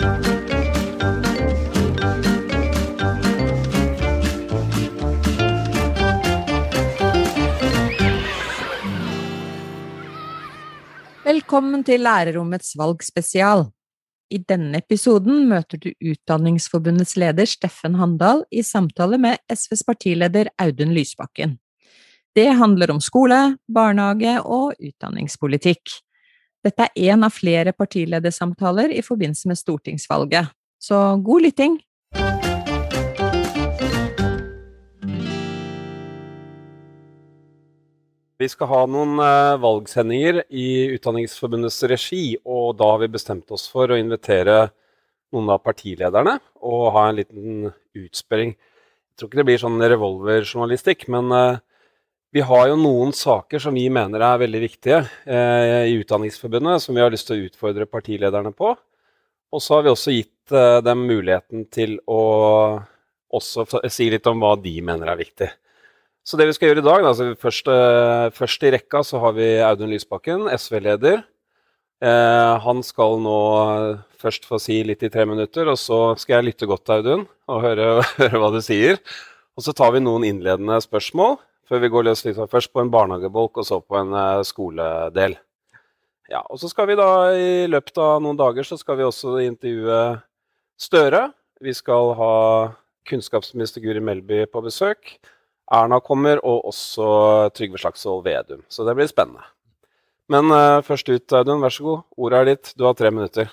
Velkommen til Lærerrommets valgspesial. I denne episoden møter du Utdanningsforbundets leder Steffen Handal i samtale med SVs partileder Audun Lysbakken. Det handler om skole, barnehage og utdanningspolitikk. Dette er en av flere partiledersamtaler i forbindelse med stortingsvalget, så god lytting! Vi skal ha noen uh, valgsendinger i Utdanningsforbundets regi, og da har vi bestemt oss for å invitere noen av partilederne og ha en liten utspørring. Jeg tror ikke det blir sånn revolverjournalistikk, men uh, vi har jo noen saker som vi mener er veldig viktige eh, i Utdanningsforbundet, som vi har lyst til å utfordre partilederne på. Og så har vi også gitt dem muligheten til å også si litt om hva de mener er viktig. Så det vi skal gjøre i dag, da, altså først, eh, først, i rekka så har vi Audun Lysbakken, SV-leder. Uh, han skal nå først få si litt i tre minutter, og så skal jeg lytte godt til Audun og høre, høre, hva du sier. Og så tar vi noen innledende spørsmål før vi går løs liksom, først på en barnehagebolk og så på en uh, skoledel. Ja, og så skal vi da i løpet av noen dager så skal vi også intervjue Støre. Vi skal ha kunnskapsminister Guri Melby på besøk. Erna kommer, og også Trygve Slagsvold Vedum. Så det blir spennende. Men uh, først ut, Audun. Vær så god. Ordet er ditt. Du har tre minutter.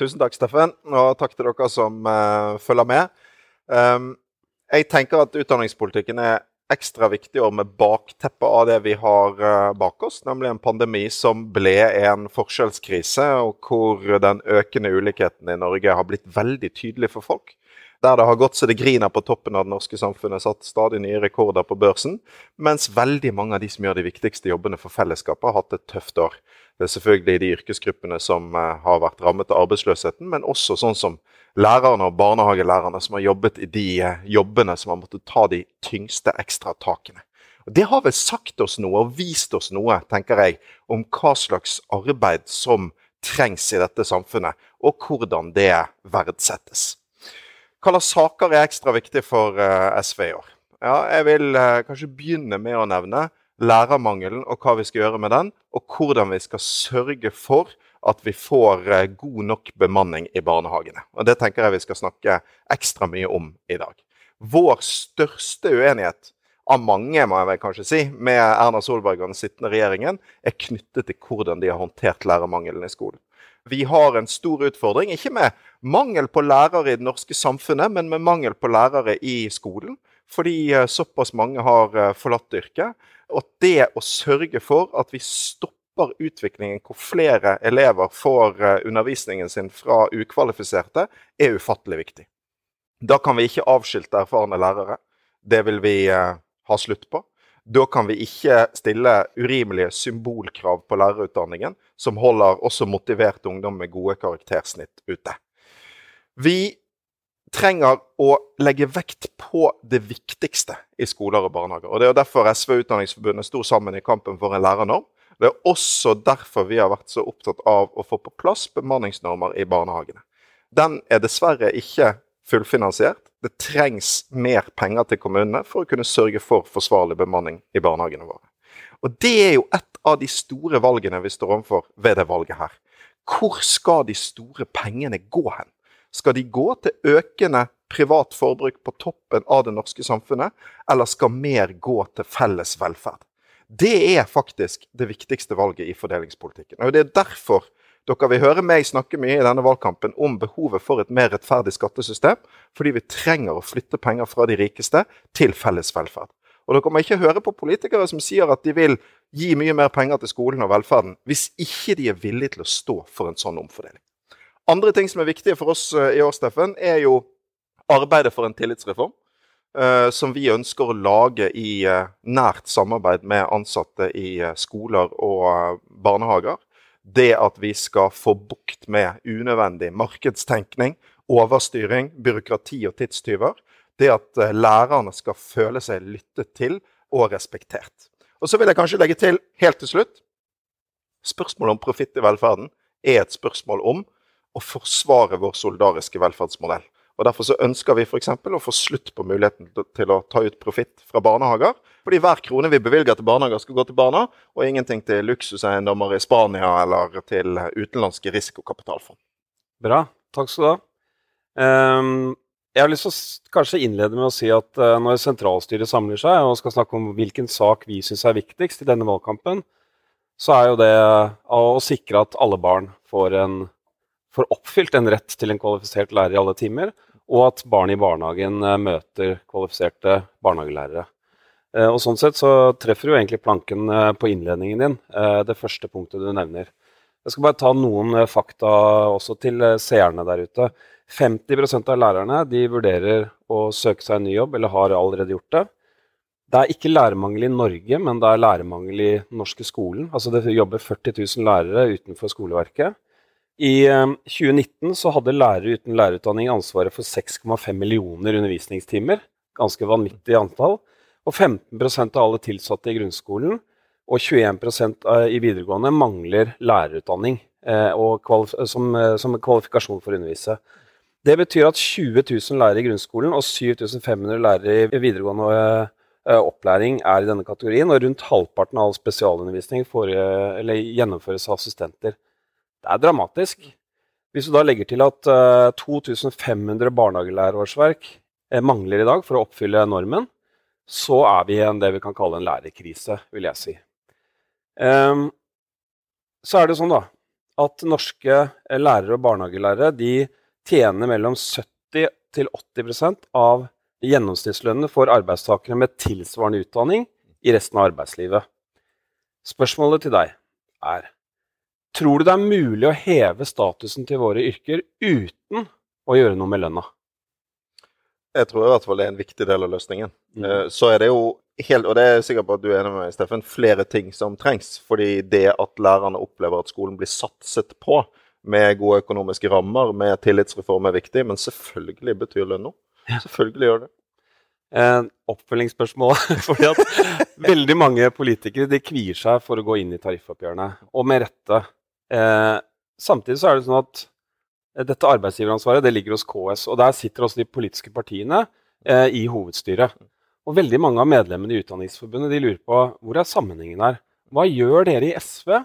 Tusen takk, Steffen, og takk til dere som uh, følger med. Um, jeg tenker at utdanningspolitikken er ekstra viktig år med bakteppet av det vi har uh, bak oss, nemlig en pandemi som ble en forskjellskrise, og hvor den økende ulikheten i Norge har blitt veldig tydelig for folk der det har gått så det griner på toppen av det norske samfunnet, satt stadig nye rekorder på børsen, mens veldig mange av de som gjør de viktigste jobbene for fellesskapet, har hatt et tøft år. Det er selvfølgelig de yrkesgruppene som eh, har vært rammet av arbeidsløsheten, men også sånn som lærerne og barnehagelærerne som har jobbet i de eh, jobbene som har måttet ta de tyngste ekstratakene. Det har vel sagt oss noe og vist oss noe, tenker jeg, om hva slags arbeid som trengs i dette samfunnet, og hvordan det verdsettes. Slags saker er ekstra viktig for uh, SV i år? Ja, jeg vil uh, kanskje begynne med å nevne lærermangelen og hva vi skal gjøre med den, og hvordan vi skal sørge for at vi får uh, god nok bemanning i barnehagene. Og Det tenker jeg vi skal snakke ekstra mye om i dag. Vår største uenighet av mange må jeg kanskje si, med Erna Solberg og den sittende regjeringen, er knyttet til hvordan de har håndtert lærermangelen i skolen. Vi har en stor utfordring, ikke med mangel på lærere i det norske samfunnet, men med mangel på lærere i skolen. Fordi eh, såpass mange har eh, forlatt yrket. Og det å sørge for at vi stopper utviklingen hvor flere elever får eh, undervisningen sin fra ukvalifiserte, er ufattelig viktig. Da kan vi ikke avskilte erfarne lærere. Det vil vi ha slutt på. Da kan vi ikke stille urimelige symbolkrav på lærerutdanningen, som holder også motivert ungdom med gode karaktersnitt ute. Vi trenger å legge vekt på det viktigste i skoler og barnehager. Og Det er derfor SV og Utdanningsforbundet sto sammen i kampen for en lærernorm. Det er også derfor vi har vært så opptatt av å få på plass bemanningsnormer i barnehagene. Den er dessverre ikke fullfinansiert. Det trengs mer penger til kommunene for å kunne sørge for forsvarlig bemanning i barnehagene våre. Og Det er jo et av de store valgene vi står overfor ved det valget her. Hvor skal de store pengene gå hen? Skal de gå til økende privat forbruk på toppen av det norske samfunnet, eller skal mer gå til felles velferd? Det er faktisk det viktigste valget i fordelingspolitikken. Og Det er derfor dere vil høre meg snakke mye i denne valgkampen om behovet for et mer rettferdig skattesystem, fordi vi trenger å flytte penger fra de rikeste til felles velferd. Og dere må ikke høre på politikere som sier at de vil gi mye mer penger til skolen og velferden, hvis ikke de er villige til å stå for en sånn omfordeling. Andre ting som er viktige for oss eh, i år, Steffen, er jo arbeidet for en tillitsreform. Uh, som vi ønsker å lage i uh, nært samarbeid med ansatte i skoler og barnehager det at vi skal få bukt med unødvendig markedstenkning, overstyring, byråkrati og tidstyver. Det at eh, lærerne skal føle seg lyttet til og respektert. Og så vil jeg kanskje legge til helt til slutt Spørsmålet om profitt i velferden er et spørsmål om å forsvare vår solidariske velferdsmodell. Og Derfor så ønsker vi f.eks. å få slutt på muligheten til å ta ut profitt fra barnehager. Fordi hver krone vi bevilger til barnehager, skal gå til barna, og ingenting til luksuseiendommer i Spania eller til utenlandske risikokapitalfond. Bra. Takk skal du ha. Um, jeg har lyst til å kanskje innlede med å si at uh, når sentralstyret samler seg og skal snakke om hvilken sak vi syns er viktigst i denne valgkampen, så er jo det å sikre at alle barn får, en, får oppfylt en rett til en kvalifisert lærer i alle timer, og at barn i barnehagen uh, møter kvalifiserte barnehagelærere. Uh, og Sånn sett så treffer du egentlig planken på innledningen din, det første punktet du nevner. Jeg skal bare ta noen fakta også til seerne der ute. 50% av lærerne de vurderer å søke seg en ny jobb, eller har allerede gjort det. Det er ikke lærermangel i Norge, men det er lærermangel i den norske skolen. Altså Det jobber 40 000 lærere utenfor skoleverket. I 2019 eh, så hadde lærere uten lærerutdanning ansvaret for 6,5 millioner undervisningstimer. Ganske vanvittig antall. Og 15% av alle tilsatte i grunnskolen og 21% i videregående mangler lærerutdanning eh, som, eh, som kvalifikasjon for å undervise. Det betyr at 20 000 lærere i grunnskolen og 7500 lærere i videregående opplæring er i denne kategorien, og rundt halvparten av all spesialundervisning uh, gjennomføres av assistenter. Det er dramatisk. Hvis du da legger til at uh, 2500 barnehagelærerårsverk uh, mangler i dag for å oppfylle normen, så er vi i det vi kan kalle en lærerkrise, vil jeg si. Um, så er det sånn da, at norske lærere og barnehagelærere de tjener mellom 70 til 80% av gjennomsnittslønnene for arbeidstakere med tilsvarende utdanning i resten av arbeidslivet. Spørsmålet til deg er Tror du det er mulig å heve statusen til våre yrker uten å gjøre noe med lønna? Jeg tror i hvert fall det er en viktig del av løsningen. Mm. Eh, så er det jo helt, og det er jeg sikker på at du er enig med meg, Steffen, flere ting som trengs. Fordi det at lærerne opplever at skolen blir satset på, med gode økonomiske rammer, med tillitsreform er viktig, men selvfølgelig betyr lønn noe. Selvfølgelig gjør det. Eh, oppfølgingsspørsmål. fordi at veldig mange politikere de kvier seg for å gå inn i tariffoppgjørene, og med rette. Eh, samtidig så er det sånn at eh, dette arbeidsgiveransvaret det ligger hos KS, og der sitter også de politiske partiene eh, i hovedstyret. Og veldig mange av medlemmene i Utdanningsforbundet de lurer på hvor er sammenhengen her. Hva gjør dere i SV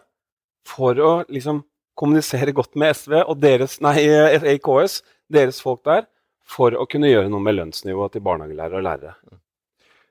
for å liksom kommunisere godt med SV og deres, nei, EKS, deres folk der, for å kunne gjøre noe med lønnsnivået til barnehagelærere og lærere?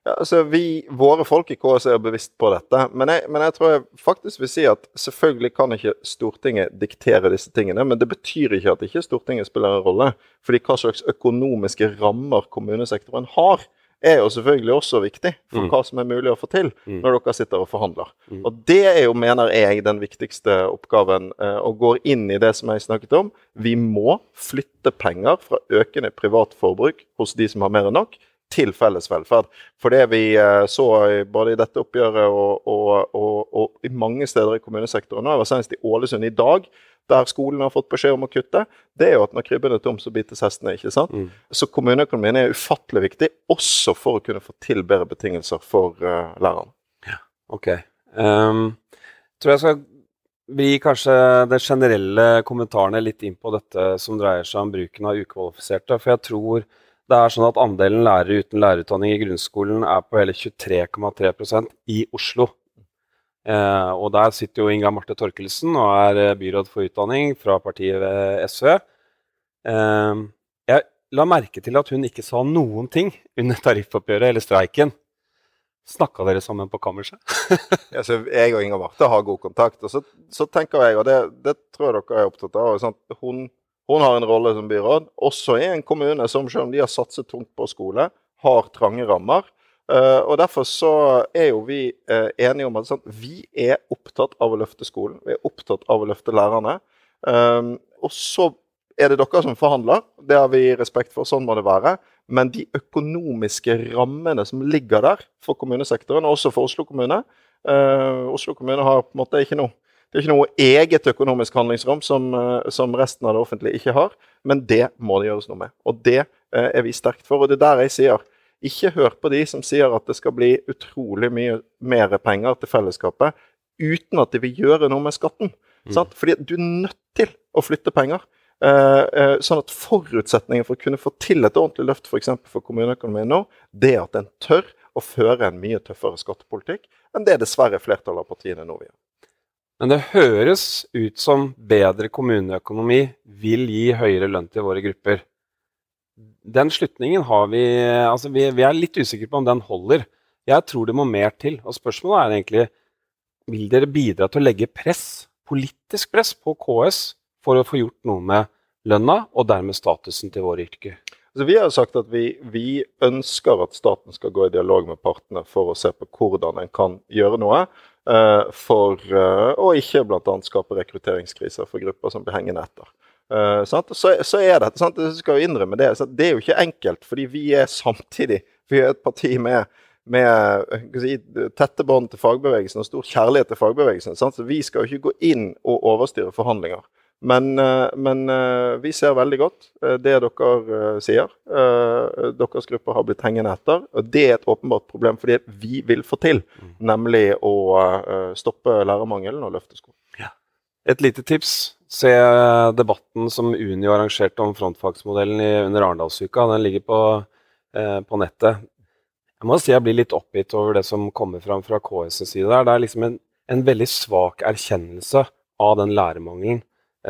Ja, altså vi, Våre folk i KS er bevisst på dette. Men jeg, men jeg, tror jeg faktisk vil si at selvfølgelig kan ikke Stortinget diktere disse tingene. Men det betyr ikke at ikke Stortinget spiller en rolle. Fordi hva slags økonomiske rammer kommunesektoren har, er jo selvfølgelig også viktig for mm. hva som er mulig å få til mm. når dere sitter og forhandler. Mm. Og det er jo, mener jeg, den viktigste oppgaven, eh, og går inn i det som jeg snakket om. Vi må flytte penger fra økende privat forbruk hos de som har mer enn nok, til felles velferd. For det vi eh, så både i dette oppgjøret og, og, og, og i mange steder i kommunesektoren, nå, jeg var senest i Ålesund i dag, der skolen har fått beskjed om å kutte, det er jo at når krybben er tom, så bites hestene. ikke sant? Mm. Så kommuneøkonomien er ufattelig viktig, også for å kunne få til bedre betingelser for uh, lærerne. Ja, ok. Um, tror jeg skal vri kanskje de generelle kommentarene litt inn på dette som dreier seg om bruken av ukvalifiserte. For jeg tror det er sånn at andelen lærere uten lærerutdanning i grunnskolen er på hele 23,3% i Oslo. Eh, og der sitter jo Inga Marte Torkelsen og er eh, byråd for utdanning fra partiet SV. Eh, jeg la merke til at hun ikke sa noen ting under tariffoppgjøret eller streiken. Snakka dere sammen på kammerset? ja, jeg og Inga Marte har god kontakt. Og så, så tenker jeg, og det, det, tror jeg dere er opptatt av sånn hun, hun, har en rolle som byråd, også i en kommune som selv om de har satset tungt på skole, har trange rammer. Uh, og Derfor så er jo vi uh, enige om at sånn, vi er opptatt av å løfte skolen. Vi er opptatt av å løfte lærerne. Um, og så er det dere som forhandler. Det har vi respekt for. Sånn må det være. Men de økonomiske rammene som ligger der for kommunesektoren, og også for Oslo kommune uh, Oslo kommune har på en måte ikke noe det er ikke noe eget økonomisk handlingsrom som, som, resten av det offentlige ikke har, men det må det gjøres noe med. Og det er vi sterkt for. Og det er der jeg sier ikke hør på de som sier at det skal bli utrolig mye mer penger til fellesskapet uten at de vil gjøre noe med skatten. Mm. Fordi du er nødt til å flytte penger. Sånn at Forutsetningen for å kunne få til et ordentlig løft for, eksempel for kommuneøkonomien nå, det er at en tør å føre en mye tøffere skattepolitikk enn det dessverre flertallet av partiene nå vil gjøre. Men det høres ut som bedre kommuneøkonomi vil gi høyere lønn til våre grupper. Den slutningen har vi Altså, vi, vi er litt usikre på om den holder. Jeg tror det må mer til. Og spørsmålet er egentlig vil dere bidra til å legge press, politisk press, på KS for å få gjort noe med lønna og dermed statusen til våre yrker? Altså, vi har sagt at vi, vi, ønsker at staten skal gå i dialog med partene for å se på hvordan en kan gjøre noe. Uh, for uh, å ikke bl.a. skape rekrutteringskriser for grupper som blir hengende etter. Uh, så, så, er det, sant? Jeg skal innrømme det. det er jo ikke enkelt, fordi vi er samtidig vi er et parti med, med si, tette bånd til fagbevegelsen og stor kjærlighet til fagbevegelsen. Sant? Så vi skal jo ikke gå inn og overstyre forhandlinger. Men, eh, men, eh, vi ser veldig godt eh, det dere sier. Deres gruppe har blitt hengende etter. og Det er et åpenbart problem for det vi vil få til, mm. nemlig å stoppe lærermangelen og løfte skolen. Ja. Et lite tips. Se debatten som Unio arrangerte om frontfagsmodellen under Arendalsuka. Den ligger på, på, nettet. Jeg må si jeg blir litt oppgitt over det som kommer fram fra KS' side. der. Det er liksom en, en veldig svak erkjennelse av den lærermangelen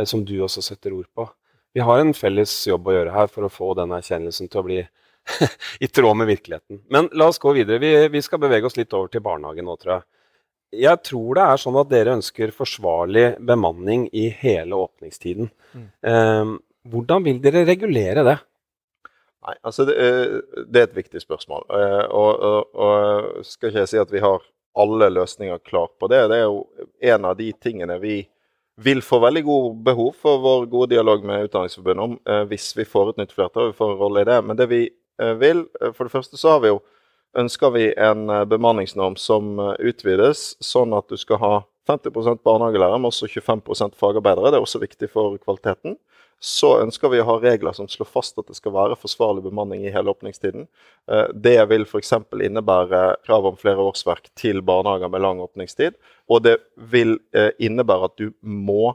som du også setter ord på. Vi har en felles jobb å gjøre her for å få den erkjennelsen til å bli i tråd med virkeligheten. Men la oss gå videre. Vi, vi, skal bevege oss litt over til barnehagen nå, tror jeg. Jeg tror det er sånn at dere ønsker forsvarlig bemanning i hele åpningstiden. Mm. Eh, hvordan vil dere regulere det? Nei, altså det, det er et viktig spørsmål. Eh, og, og, og, skal ikke jeg si at vi har alle løsninger klar på det. Det er jo en av de tingene vi vil få veldig god behov for vår gode dialog med Utdanningsforbundet om eh, hvis vi får et nytt flertall. Vi får en rolle i det. Men det vi eh, vil eh, For det første så har vi jo ønsker vi en eh, bemanningsnorm som eh, utvides, sånn at du skal ha 50 barnehagelærere, men også 25 fagarbeidere. Det er også viktig for kvaliteten så ønsker vi å ha regler som slår fast at det skal være forsvarlig bemanning i hele åpningstiden. Eh, det vil f.eks. innebære krav om flere årsverk til barnehager med lang åpningstid. Og det vil eh, innebære at du må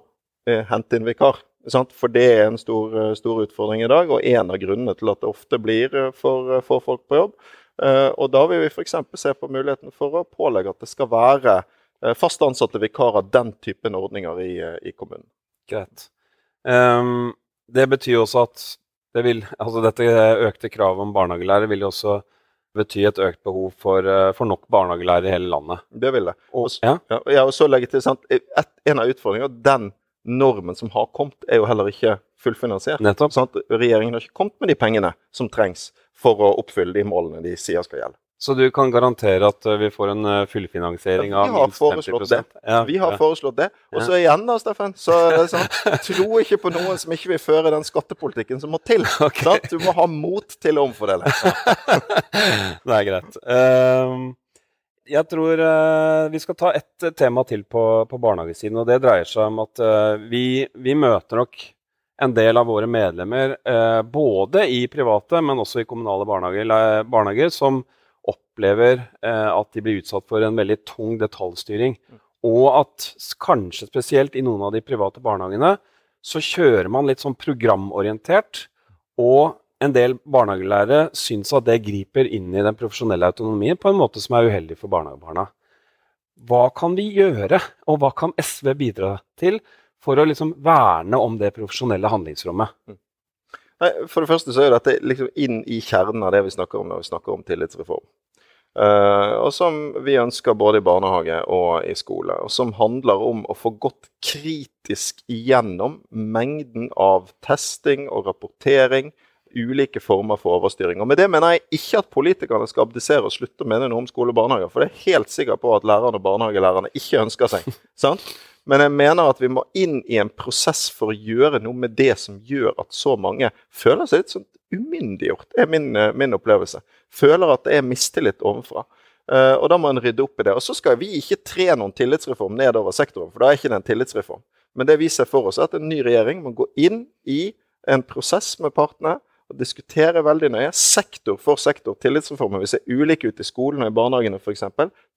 eh, hente inn vikar. For det er en stor, stor, utfordring i dag, og en av grunnene til at det ofte blir for, få folk på jobb. Og da vil vi f.eks. se på muligheten for å pålegge at det skal være fast ansatte vikarer, den typen ordninger i, i kommunen. Greit. Um, det betyr også at det vil, altså dette økte kravet om barnehagelærere vil jo også bety et økt behov for, eh, for nok barnehagelærere i hele landet. Det vil det. Og, ja. Ja, og så legge til, sant, et, En av utfordringene den normen som har kommet, er jo heller ikke fullfinansiert. Nettopp. Sant? Regjeringen har ikke kommet med de pengene som trengs for å oppfylle de målene de sier skal gjelde. Så du kan garantere at eh, vi får en eh, fullfinansiering av minst 50 det. Vi har foreslått det. Og så igjen, da, Steffen, så det sånn Tro ikke på noen som ikke vil føre den skattepolitikken som må til. Okay. Du må ha mot til å omfordele. det er greit. Uh, jeg tror uh, vi skal ta ett tema til på, på, barnehagesiden, og det dreier seg om at vi, vi, møter nok en del av våre medlemmer, både i private, men også i kommunale barnehager, barnehager som opplever eh, at de blir utsatt for en veldig tung detaljstyring. Og at kanskje spesielt i noen av de private barnehagene så kjører man litt sånn programorientert. Og en del barnehagelærere syns at det griper inn i den profesjonelle autonomien på en måte som er uheldig for barnehagebarna. Hva kan vi gjøre, og hva kan SV bidra til for å liksom verne om det profesjonelle handlingsrommet? Mm. For det første så er dette liksom inn i kjernen av det vi snakker om når vi snakker om tillitsreform. Uh, og som vi ønsker både i barnehage og i skole. Og som handler om å få gått kritisk igjennom mengden av testing og rapportering. Ulike former for overstyring. Og Med det mener jeg ikke at politikerne skal abdisere og slutte å mene noe om skole og barnehager. For det er helt sikker på at lærerne og barnehagelærerne ikke ønsker seg. sant? Men jeg mener at vi må inn i en prosess for å gjøre noe med det som gjør at så mange føler seg litt sånn umyndiggjort. Er min, eh, min opplevelse. Føler at det er mistillit ovenfra. Uh, og da må en rydde opp i det. Og så skal vi ikke tre noen tillitsreform nedover sektoren, for da er ikke det en tillitsreform. Men det vi ser for oss, er at en ny regjering må gå inn i en prosess med partene og diskutere veldig nøye, sektor for sektor, tillitsreformer. Vi ser ulike ut i skolen og i barnehagene f.eks.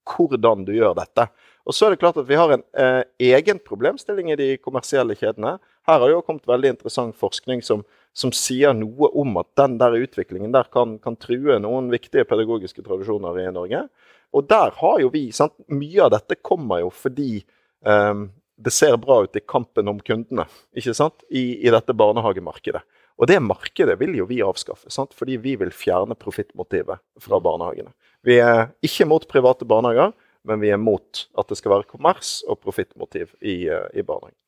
Hvordan du gjør dette. Og så er det klart at Vi har en eh, egen problemstilling i de kommersielle kjedene. her har jo kommet veldig interessant forskning som, som sier noe om at den der utviklingen der kan, kan true noen viktige pedagogiske tradisjoner i Norge. Og der har jo vi sant, Mye av dette kommer jo fordi eh, det ser bra ut i kampen om kundene ikke sant? I, i dette barnehagemarkedet. Og det markedet vil jo vi avskaffe, sant? fordi vi vil fjerne profittmotivet fra barnehagene. Vi er ikke mot private barnehager, men vi er mot at det skal være kommers og profittmotiv i, eh, i barnehagen.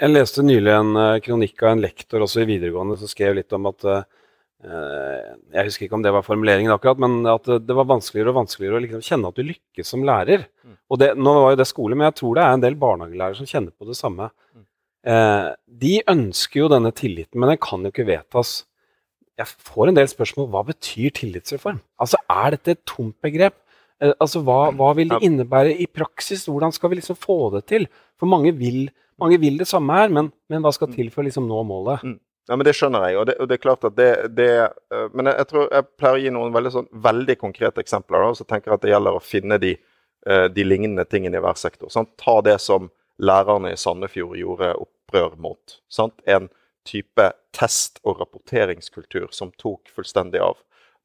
Jeg leste nylig en eh, kronikk av en lektor også i videregående som skrev litt om at uh, Jeg husker ikke om det var formuleringen akkurat, men at det var vanskeligere og vanskeligere å liksom kjenne at du lykkes som lærer. Mm. Og det, Nå var jo det skole, men jeg tror det er en del barnehagelærere som kjenner på det samme. Uh, de ønsker jo denne tilliten, men den kan jo ikke vedtas. Jeg får en del spørsmål hva betyr tillitsreform? Altså, Er dette et tomt begrep? Uh, altså, hva, hva, vil det innebære i praksis? Hvordan skal vi liksom få det til? For mange vil mange vil det samme her, men, men hva skal mm. til for å liksom nå målet? Mm. Ja, men Det skjønner jeg. og det, og det er klart at det, det uh, Men jeg, jeg, tror jeg pleier å gi noen veldig, sånn, veldig konkrete eksempler. Da, så tenker jeg at det gjelder å finne de, de lignende tingene i hver sektor. Sant? Ta det som lærerne i Sandefjord gjorde opprør mot. Sant? En type test- og rapporteringskultur som tok fullstendig av.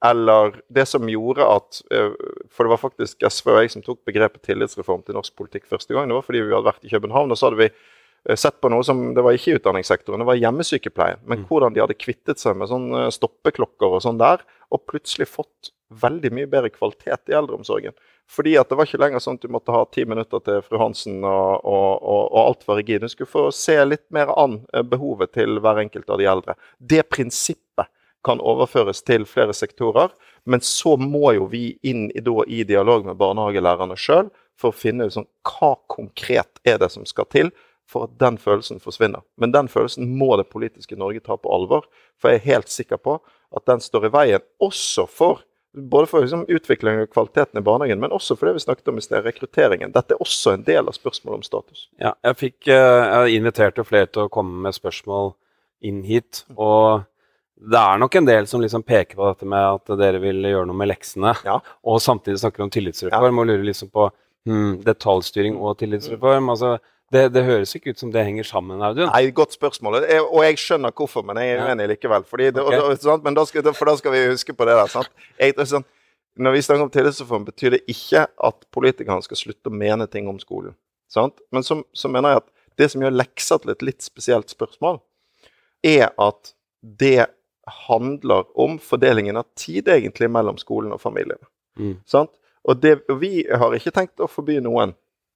Eller det som gjorde at uh, For det var faktisk SV og jeg som tok begrepet tillitsreform til norsk politikk første gang. Det var fordi vi hadde vært i København. og så hadde vi Eh, sett på noe som Det var ikke i utdanningssektoren, det var hjemmesykepleie. Men mm. hvordan de hadde kvittet seg med sånn eh, stoppeklokker og sånn der, og plutselig fått veldig mye bedre kvalitet i eldreomsorgen. Fordi at det var ikke lenger sånn at du måtte ha ti minutter til fru Hansen, og, og, og, og, alt var rigid. Du skulle få se litt mer an eh, behovet til hver enkelt av de eldre. Det prinsippet kan overføres til flere sektorer, men så må jo vi inn i, da, i dialog med barnehagelærerne sjøl for å finne ut sånn, hva konkret er det som skal til for at den følelsen forsvinner. Men den følelsen må det politiske Norge ta på alvor. For jeg er helt sikker på at den står i veien også for både for liksom, utviklingen og kvaliteten i barnehagen, men også for det vi snakket om i sted, rekrutteringen. Dette er også en del av spørsmålet om status. Ja, jeg fikk uh, jeg inviterte flere til å komme med spørsmål inn hit. og det er nok en del som liksom peker på dette med at dere vil gjøre noe med leksene, ja. og samtidig snakker om tillitsreform ja. og lurer liksom på hmm, detaljstyring og tillitsreform. altså det, det, høres ikke ut som det henger sammen, Audun. Nei, Godt spørsmål. Og jeg skjønner hvorfor, men jeg er uenig likevel. Det, okay. og, og, men da skal, for da skal vi huske på det der. sant? Jeg, sånn, når vi snakker om tillitsreform, betyr det ikke at politikerne skal slutte å mene ting om skolen. sant? Men så, så mener jeg at det som gjør lekser til et litt spesielt spørsmål, er at det handler om fordelingen av tid egentlig mellom skolen og familiene. Mm. Sant? Og det, vi har ikke tenkt å forby noen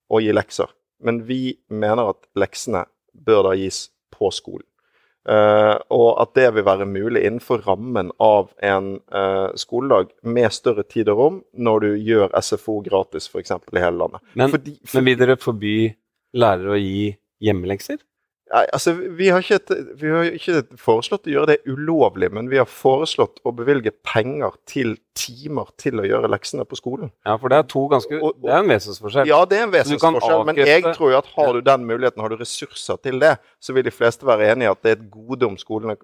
å gi lekser. Men vi mener at leksene bør da gis på skolen. Uh, og at det vil være mulig innenfor rammen av en uh, skoledag med større tid og rom, når du gjør SFO gratis f.eks. i hele landet. Men, fordi, for, men vil dere forby lærere å gi hjemmelekser? Nei, altså, vi har, ikke, vi har, ikke, foreslått å gjøre det ulovlig, men vi har foreslått å bevilge penger til timer til å gjøre leksene på skolen. Ja, for det er to ganske, og, og, det er en vesensforskjell. Ja, det er en vesensforskjell, men jeg tror jo at har du den muligheten, har du ressurser til det, så vil de fleste være enig i at det er et gode om skolene,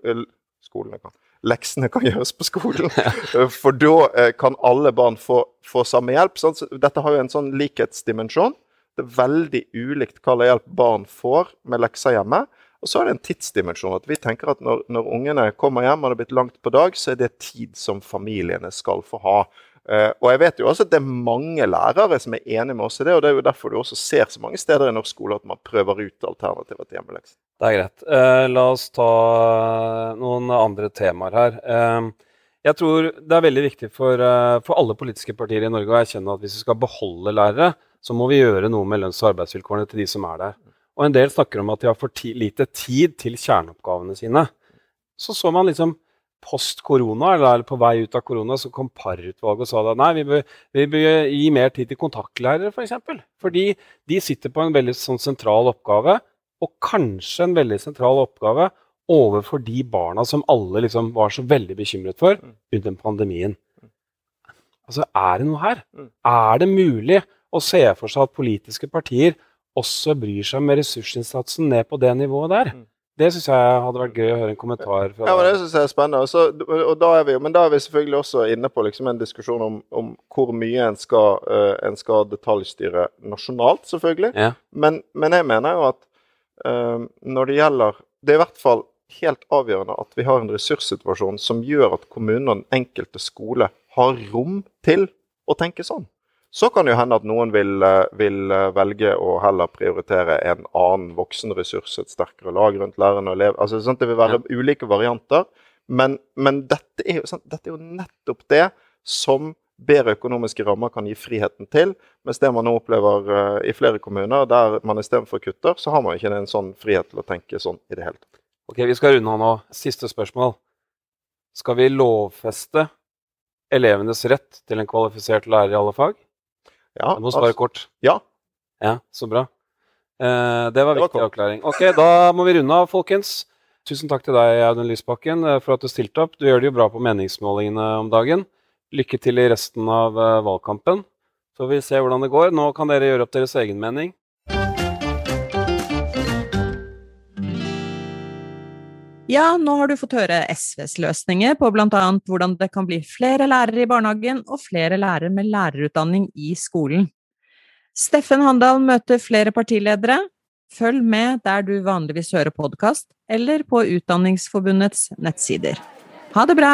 skolene kan, leksene kan gjøres på skolen. For da eh, kan alle barn få, få samme hjelp. Sånn, så dette har jo en sånn likhetsdimensjon. Det er veldig ulikt hva slags hjelp barn får med lekser hjemme. Og så er det en tidsdimensjon. at Vi tenker at når, når, ungene kommer hjem og det er blitt langt på dag, så er det tid som familiene skal få ha. Uh, og jeg vet jo også at det er mange lærere som er enige med oss i det. og Det er jo derfor du også ser så mange steder i norsk skole at man prøver ut alternativer til hjemmelekser. Det er greit. Uh, la oss ta noen andre temaer her. Uh, jeg tror det er veldig viktig for, for alle politiske partier i Norge å erkjenne at hvis vi skal beholde lærere, så må vi gjøre noe med lønns- og arbeidsvilkårene til de som er der. Og en del snakker om at de har for lite tid til kjerneoppgavene sine. Så så man liksom post korona, eller på vei ut av korona, så kom Parr-utvalget og sa at nei, vi bør, vi bør, gi mer tid til kontaktlærere, f.eks. For eksempel. Fordi de sitter på en veldig sånn sentral oppgave, og kanskje en veldig sentral oppgave overfor de barna som alle liksom var så veldig bekymret for under pandemien. Altså, er det noe her? Er det mulig og ser for seg at politiske partier også bryr seg med ressursinnsatsen ned på det nivået der. Mm. Det syns jeg hadde vært gøy å høre en kommentar fra Ja, men Det syns jeg er spennende. Også, og da er vi, men da er vi selvfølgelig også inne på liksom en diskusjon om, om hvor mye en skal, uh, en skal, detaljstyre nasjonalt, selvfølgelig. Ja. Men, men, jeg mener jo at uh, når det gjelder det er i hvert fall helt avgjørende at vi har en ressurssituasjon som gjør at kommunen og den enkelte skole har rom til å tenke sånn. Så kan det jo hende at noen vil, eh, vil, eh, velge å heller prioritere en annen voksenressurs, et sterkere lag rundt læreren og elev. Altså, sånn, det vil være ja. ulike varianter. Men, men dette, er jo, sånn, dette, er jo, nettopp det som bedre økonomiske rammer kan gi friheten til. Mens det man nå opplever uh, i flere kommuner, der man istedenfor kutter, så har man ikke en sånn frihet til å tenke sånn i det hele tatt. Ok, Vi skal runde av nå. Siste spørsmål. Skal vi lovfeste elevenes rett til en kvalifisert lærer i alle fag? Ja, jeg må svare altså, kort. Ja. Ja, Så bra. Eh, det var viktig avklaring. Ok, da må vi runde av, folkens. Tusen takk til deg, Audun Lysbakken, eh, for at du stilte opp. Du gjør det jo bra på meningsmålingene om dagen. Lykke til i resten av uh, valgkampen. Så vi ser hvordan det går. Nå kan dere gjøre opp deres egen mening. Ja, nå har du fått høre SVs løsninger på bl.a. hvordan det kan bli flere lærere i barnehagen og flere lærere med lærerutdanning i skolen. Steffen Handal møter flere partiledere. Følg med der du vanligvis hører podkast, eller på Utdanningsforbundets nettsider. Ha det bra!